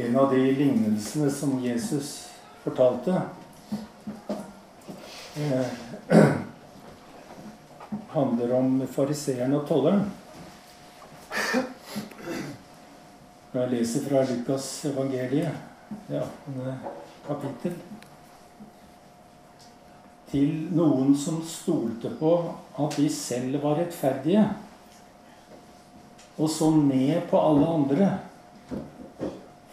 En av de lignelsene som Jesus fortalte, eh, handler om fariseeren og tolleren. Jeg leser fra Lukas evangeliet, det 18. kapittel Til noen som stolte på at de selv var rettferdige, og så ned på alle andre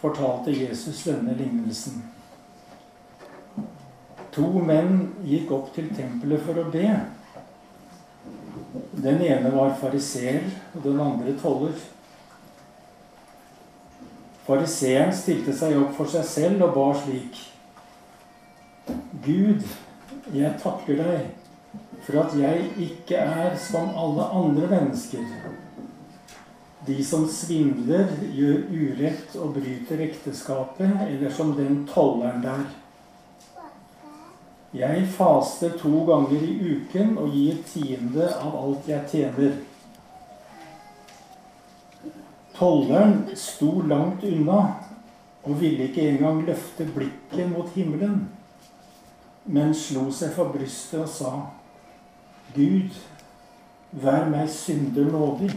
fortalte Jesus denne lignelsen. To menn gikk opp til tempelet for å be. Den ene var fariseer, og den andre toller. Fariseeren stilte seg opp for seg selv og bar slik. Gud, jeg takker deg for at jeg ikke er som alle andre mennesker de som svindler, gjør urett og bryter ekteskapet, eller som den tolleren der. Jeg faster to ganger i uken og gir tiende av alt jeg tjener. Tolleren sto langt unna og ville ikke engang løfte blikket mot himmelen, men slo seg for brystet og sa, Gud, vær meg synder nådig.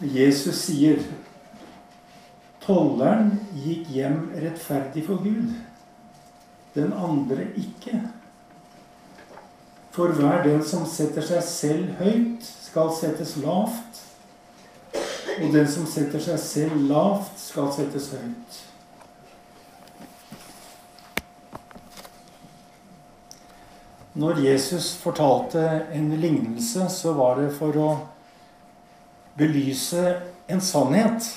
Jesus sier tolleren gikk hjem rettferdig for Gud, den andre ikke. For hver den som setter seg selv høyt, skal settes lavt. Og den som setter seg selv lavt, skal settes høyt. Når Jesus fortalte en lignelse, så var det for å belyse en sannhet.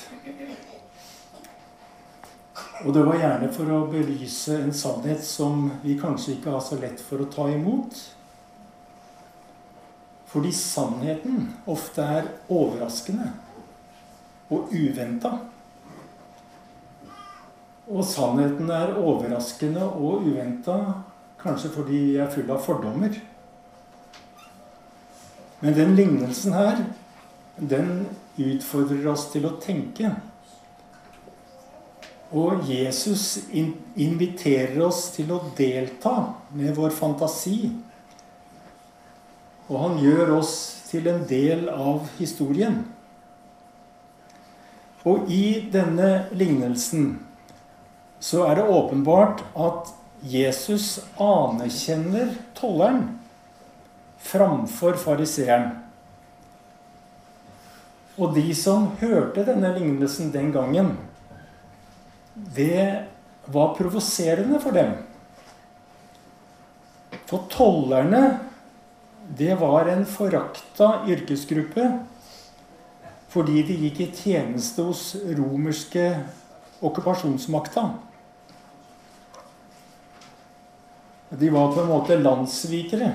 Og det var gjerne for å belyse en sannhet som vi kanskje ikke har så lett for å ta imot. Fordi sannheten ofte er overraskende og uventa. Og sannheten er overraskende og uventa kanskje fordi vi er full av fordommer. Men den lignelsen her den utfordrer oss til å tenke. Og Jesus inviterer oss til å delta med vår fantasi. Og han gjør oss til en del av historien. Og i denne lignelsen så er det åpenbart at Jesus anerkjenner tolleren framfor fariseeren. Og de som hørte denne lignelsen den gangen, det var provoserende for dem. For tollerne, det var en forakta yrkesgruppe fordi de gikk i tjeneste hos romerske okkupasjonsmakta. De var på en måte landssvikere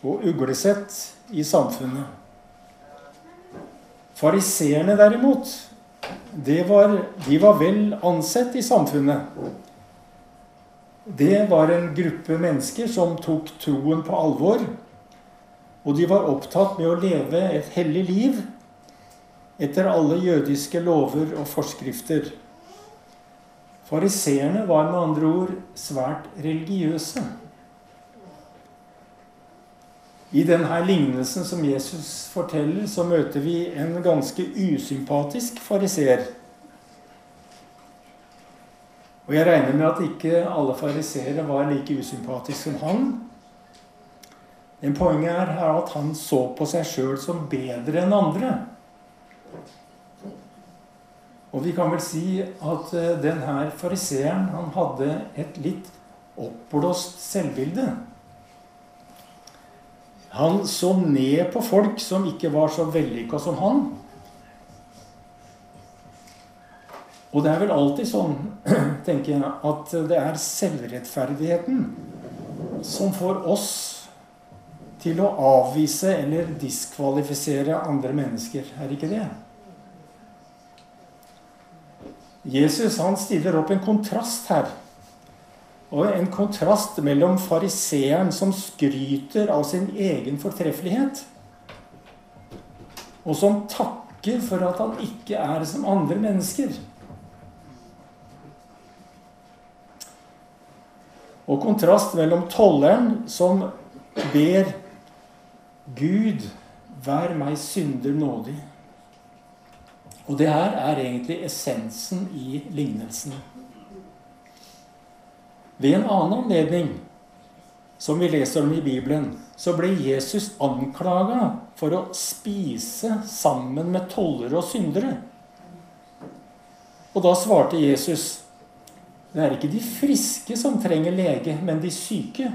og uglesett i samfunnet. Fariseerne derimot, var, de var vel ansett i samfunnet. Det var en gruppe mennesker som tok troen på alvor. Og de var opptatt med å leve et hellig liv etter alle jødiske lover og forskrifter. Fariseerne var med andre ord svært religiøse. I denne lignelsen som Jesus forteller, så møter vi en ganske usympatisk fariseer. Og jeg regner med at ikke alle fariseere var like usympatiske som han. Men poenget er at han så på seg sjøl som bedre enn andre. Og vi kan vel si at eh, denne fariseeren hadde et litt oppblåst selvbilde. Han så ned på folk som ikke var så vellykka som han. Og det er vel alltid sånn, tenker jeg, at det er selvrettferdigheten som får oss til å avvise eller diskvalifisere andre mennesker. Er det ikke det? Jesus han stiller opp en kontrast her. Og en kontrast mellom fariseeren som skryter av sin egen fortreffelighet, og som takker for at han ikke er som andre mennesker. Og kontrast mellom tolleren som ber Gud, vær meg synder nådig. Og det her er egentlig essensen i lignelsen. Ved en annen anledning, som vi leser om i Bibelen, så ble Jesus anklaga for å spise sammen med tollere og syndere. Og da svarte Jesus det er ikke de friske som trenger lege, men de syke.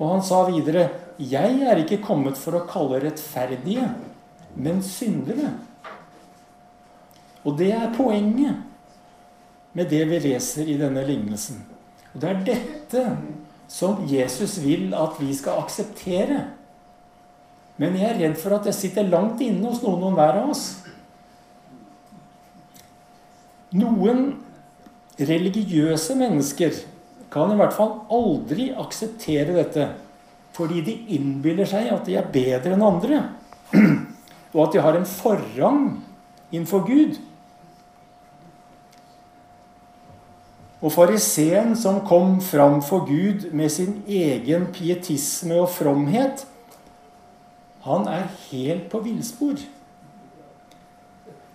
Og han sa videre, 'Jeg er ikke kommet for å kalle rettferdige, men syndere'. Og det er poenget med det vi leser i denne lignelsen. Og det er dette som Jesus vil at vi skal akseptere. Men jeg er redd for at det sitter langt inne hos noen og hver av oss. Noen religiøse mennesker kan i hvert fall aldri akseptere dette fordi de innbiller seg at de er bedre enn andre, og at de har en forrang innenfor Gud. Og fariseeren som kom fram for Gud med sin egen pietisme og fromhet, han er helt på villspor.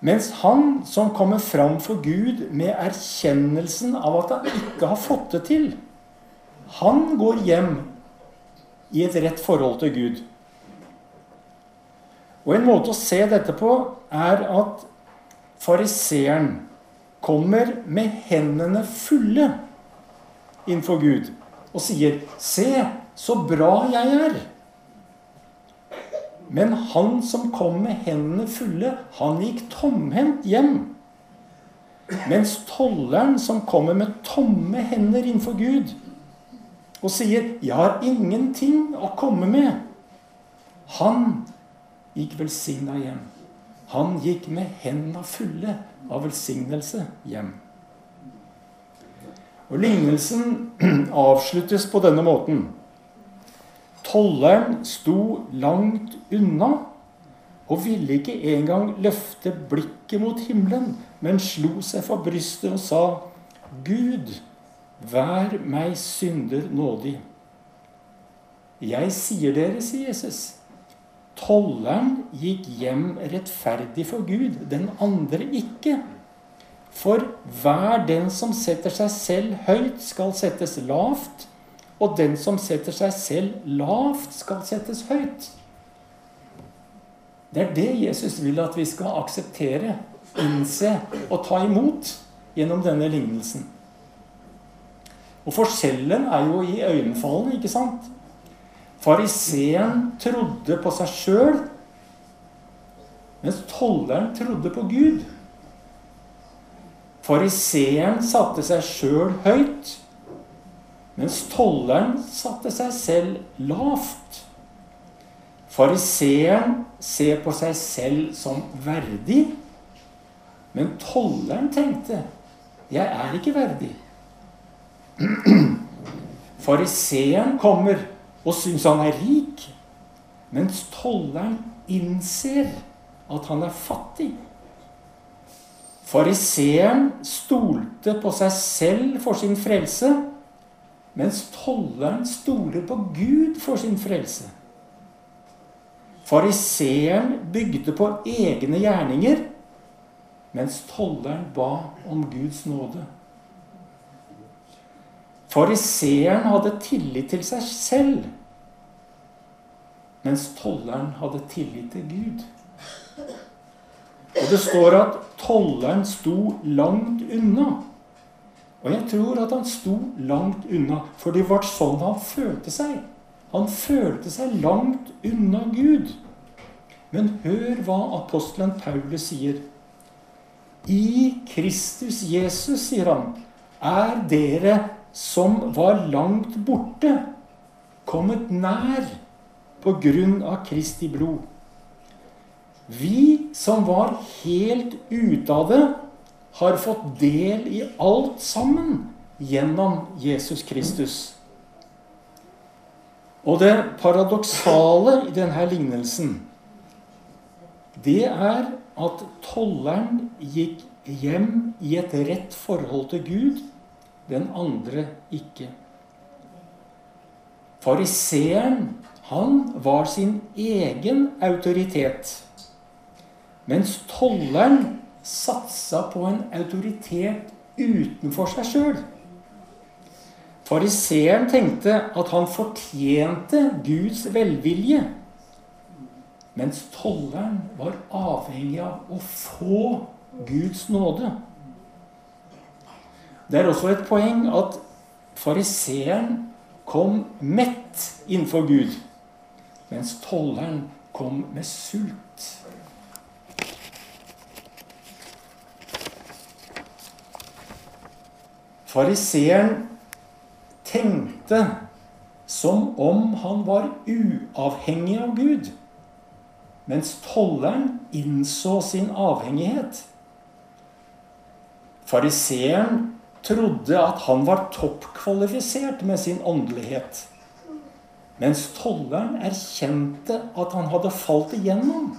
Mens han som kommer fram for Gud med erkjennelsen av at han ikke har fått det til, han går hjem i et rett forhold til Gud. Og En måte å se dette på er at fariseeren kommer med hendene fulle innenfor Gud og sier 'Se, så bra jeg er'. Men han som kom med hendene fulle, han gikk tomhendt hjem. Mens tolleren som kommer med tomme hender innenfor Gud og sier 'Jeg har ingenting å komme med', han gikk velsigna hjem. Han gikk med hendene fulle av velsignelse hjem. Og Lignelsen avsluttes på denne måten. Tolleren sto langt unna og ville ikke engang løfte blikket mot himmelen, men slo seg for brystet og sa, Gud, vær meg synder nådig. Jeg sier dere, sier Jesus, tolleren gikk hjem rettferdig for Gud, den andre ikke. For hver den som setter seg selv høyt, skal settes lavt, og den som setter seg selv lavt, skal settes høyt. Det er det Jesus vil at vi skal akseptere, innse og ta imot gjennom denne lignelsen. Og forskjellen er jo i øyenfallene, ikke sant? Fariseeren trodde på seg sjøl, mens tolleren trodde på Gud. Fariseeren satte seg sjøl høyt, mens tolleren satte seg selv lavt. Fariseeren ser på seg selv som verdig, men tolleren tenkte 'Jeg er ikke verdig'. Fariseeren kommer og syns han er rik, mens tolleren innser at han er fattig. Fariseeren stolte på seg selv for sin frelse, mens tolleren stoler på Gud for sin frelse. Fariseeren bygde på egne gjerninger, mens tolleren ba om Guds nåde. Fariseeren hadde tillit til seg selv, mens tolleren hadde tillit til Gud. Og det står at tolleren sto langt unna. Og jeg tror at han sto langt unna, for det var sånn han følte seg. Han følte seg langt unna Gud. Men hør hva apostelen Paulus sier. I Kristus Jesus, sier han, er dere som var langt borte, kommet nær på grunn av Kristi blod. Vi som var helt ute av det, har fått del i alt sammen gjennom Jesus Kristus. Og det paradoksale i denne lignelsen det er at tolleren gikk hjem i et rett forhold til Gud, den andre ikke. Fariseeren, han var sin egen autoritet. Mens tolleren satsa på en autoritet utenfor seg sjøl. Fariseeren tenkte at han fortjente Guds velvilje. Mens tolleren var avhengig av å få Guds nåde. Det er også et poeng at fariseeren kom mett innenfor Gud, mens tolleren kom med sult. Fariseeren tenkte som om han var uavhengig av Gud, mens tolleren innså sin avhengighet. Fariseeren trodde at han var toppkvalifisert med sin åndelighet, mens tolleren erkjente at han hadde falt igjennom.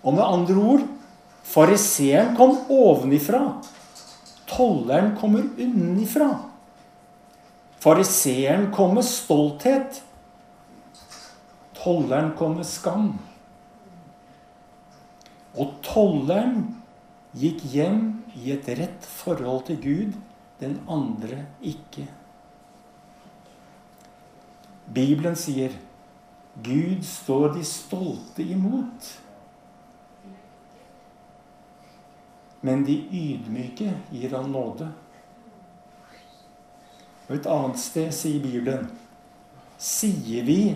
Og med andre ord fariseeren kom ovenifra Tolleren kommer unnifra. Fariseeren kom med stolthet. Tolleren kom med skam. Og tolleren gikk hjem i et rett forhold til Gud, den andre ikke. Bibelen sier Gud står de stolte imot. men de ydmyke gir han nåde. Og et annet sted sier Bibelen Sier vi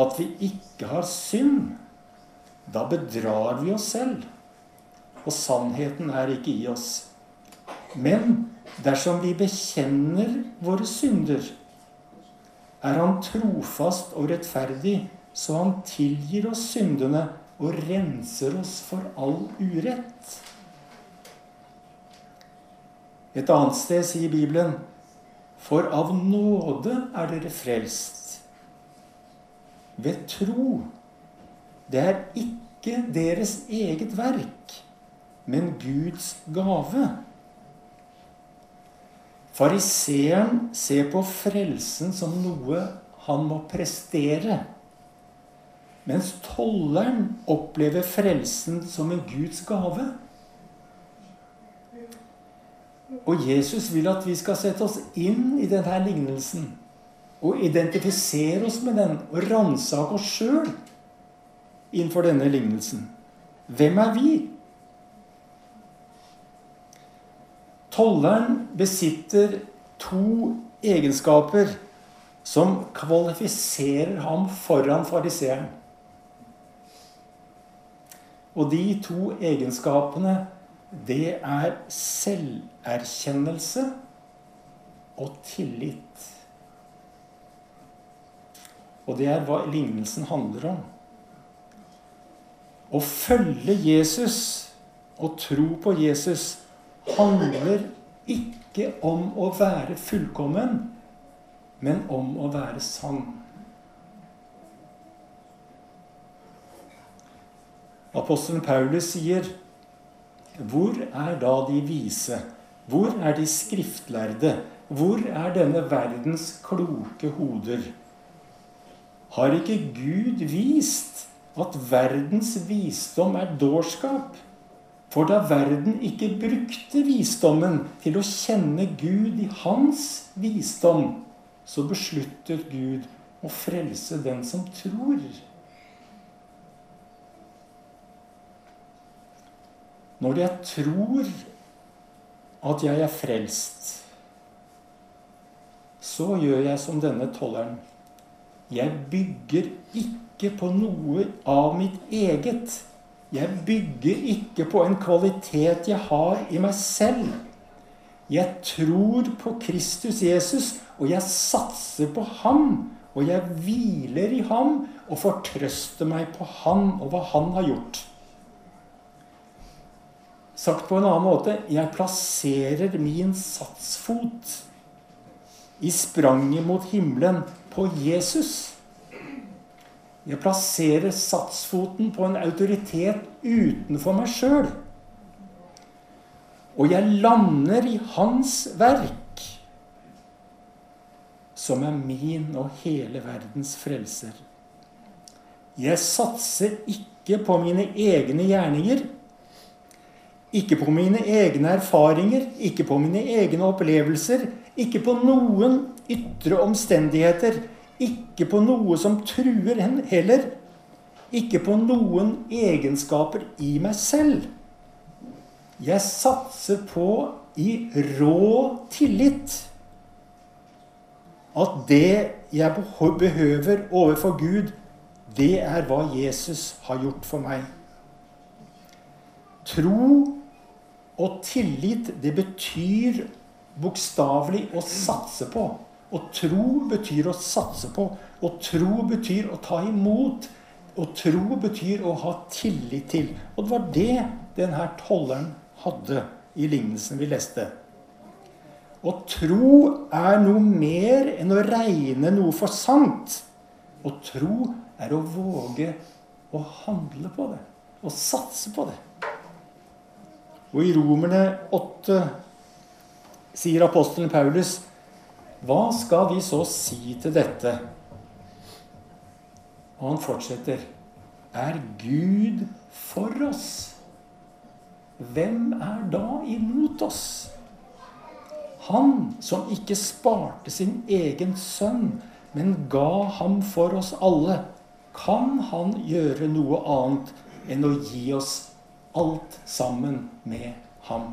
at vi ikke har synd, da bedrar vi oss selv, og sannheten er ikke i oss. Men dersom vi bekjenner våre synder, er Han trofast og rettferdig, så Han tilgir oss syndene og renser oss for all urett. Et annet sted sier Bibelen For av nåde er dere frelst. Ved tro. Det er ikke deres eget verk, men Guds gave. Fariseeren ser på frelsen som noe han må prestere. Mens tolleren opplever frelsen som en Guds gave. Og Jesus vil at vi skal sette oss inn i denne lignelsen. Og identifisere oss med den og ransake oss sjøl innenfor denne lignelsen. Hvem er vi? Tolleren besitter to egenskaper som kvalifiserer ham foran fariseeren. Og de to egenskapene det er selverkjennelse og tillit. Og det er hva lignelsen handler om. Å følge Jesus og tro på Jesus handler ikke om å være fullkommen, men om å være sann. Apostelen Paulus sier hvor er da de vise? Hvor er de skriftlærde? Hvor er denne verdens kloke hoder? Har ikke Gud vist at verdens visdom er dårskap? For da verden ikke brukte visdommen til å kjenne Gud i hans visdom, så besluttet Gud å frelse den som tror. Når jeg tror at jeg er frelst, så gjør jeg som denne tolleren. Jeg bygger ikke på noe av mitt eget. Jeg bygger ikke på en kvalitet jeg har i meg selv. Jeg tror på Kristus Jesus, og jeg satser på ham. Og jeg hviler i ham og fortrøster meg på han og hva han har gjort. Sagt på en annen måte jeg plasserer min satsfot i spranget mot himmelen på Jesus. Jeg plasserer satsfoten på en autoritet utenfor meg sjøl. Og jeg lander i hans verk, som er min og hele verdens frelser. Jeg satser ikke på mine egne gjerninger, ikke på mine egne erfaringer, ikke på mine egne opplevelser, ikke på noen ytre omstendigheter ikke på noe som truer henne heller. Ikke på noen egenskaper i meg selv. Jeg satser på i rå tillit at det jeg behøver overfor Gud, det er hva Jesus har gjort for meg. Tro og tillit, det betyr bokstavelig å satse på. Å tro betyr å satse på. Å tro betyr å ta imot. Å tro betyr å ha tillit til. Og det var det denne tolleren hadde i lignelsen vi leste. Å tro er noe mer enn å regne noe for sant. Å tro er å våge å handle på det. Å satse på det. Og i Romerne 8 sier apostelen Paulus hva skal vi så si til dette? Og han fortsetter. Er Gud for oss? Hvem er da imot oss? Han som ikke sparte sin egen sønn, men ga ham for oss alle, kan han gjøre noe annet enn å gi oss alt sammen med ham?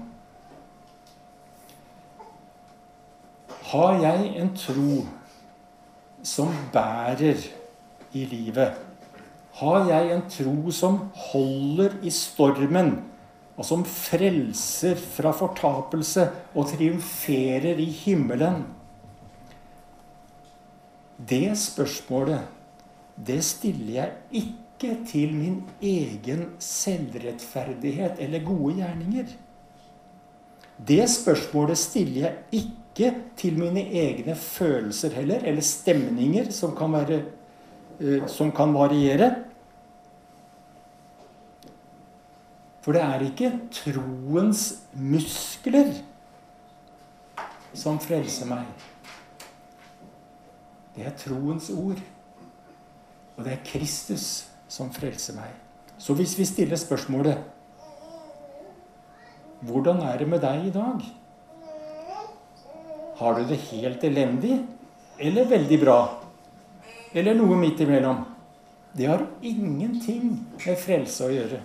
Har jeg en tro som bærer i livet? Har jeg en tro som holder i stormen, og som frelser fra fortapelse og triumferer i himmelen? Det spørsmålet, det stiller jeg ikke til min egen selvrettferdighet eller gode gjerninger. Det spørsmålet stiller jeg ikke ikke til mine egne følelser heller, eller stemninger som kan, være, uh, som kan variere. For det er ikke troens muskler som frelser meg. Det er troens ord. Og det er Kristus som frelser meg. Så hvis vi stiller spørsmålet Hvordan er det med deg i dag? Har du det helt elendig eller veldig bra? Eller noe midt imellom? Det har ingenting med frelse å gjøre.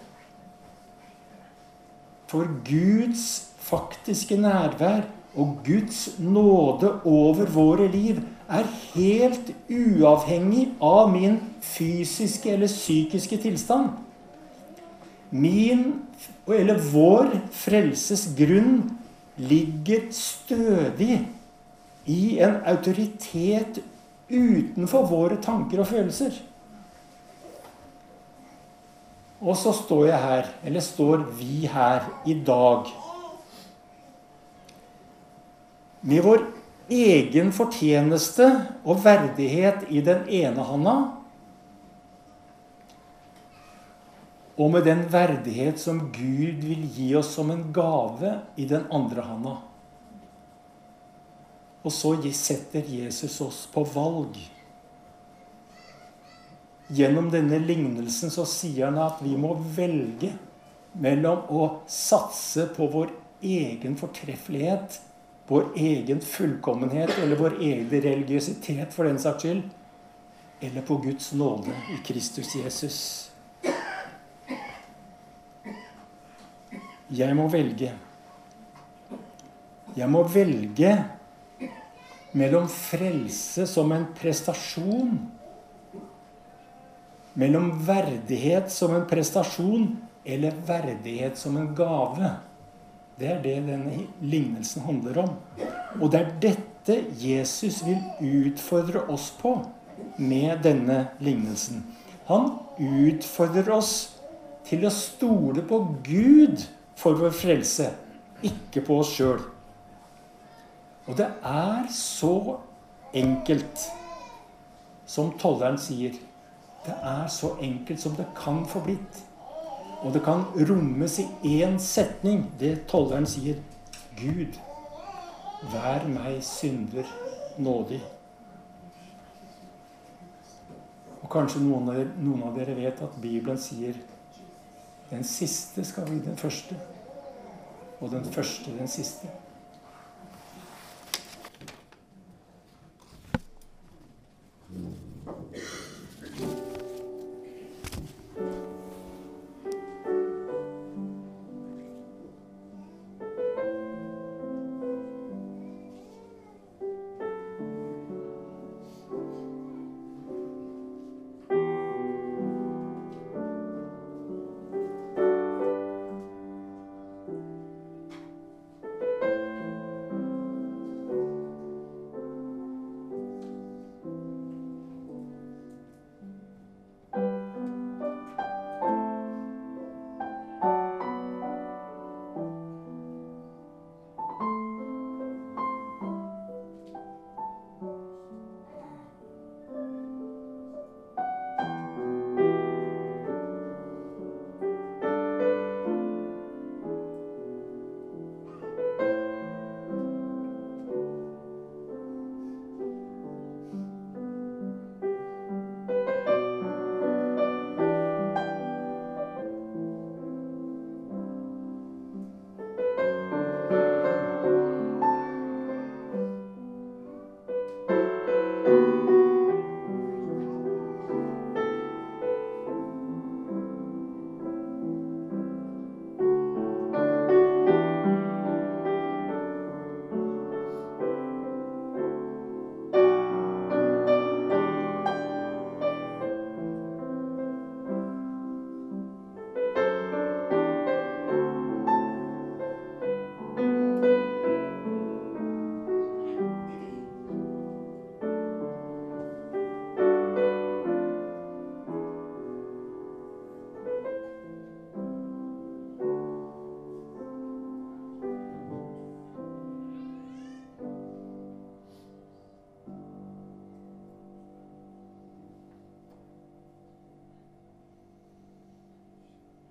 For Guds faktiske nærvær og Guds nåde over våre liv er helt uavhengig av min fysiske eller psykiske tilstand. Min, eller vår frelses grunn ligger stødig i en autoritet utenfor våre tanker og følelser. Og så står jeg her, eller står vi her i dag, med vår egen fortjeneste og verdighet i den ene handa, og med den verdighet som Gud vil gi oss som en gave i den andre handa. Og så setter Jesus oss på valg. Gjennom denne lignelsen så sier han at vi må velge mellom å satse på vår egen fortreffelighet, vår egen fullkommenhet eller vår egen religiøsitet for den saks skyld, eller på Guds nåde i Kristus Jesus. Jeg må velge. Jeg må velge mellom frelse som en prestasjon, mellom verdighet som en prestasjon eller verdighet som en gave. Det er det denne lignelsen handler om. Og det er dette Jesus vil utfordre oss på med denne lignelsen. Han utfordrer oss til å stole på Gud for vår frelse, ikke på oss sjøl. Og det er så enkelt som tolleren sier. Det er så enkelt som det kan få blitt. Og det kan rommes i én setning, det tolleren sier. Gud, vær meg synder nådig. Og kanskje noen av, dere, noen av dere vet at Bibelen sier den siste skal bli den første, og den første den siste.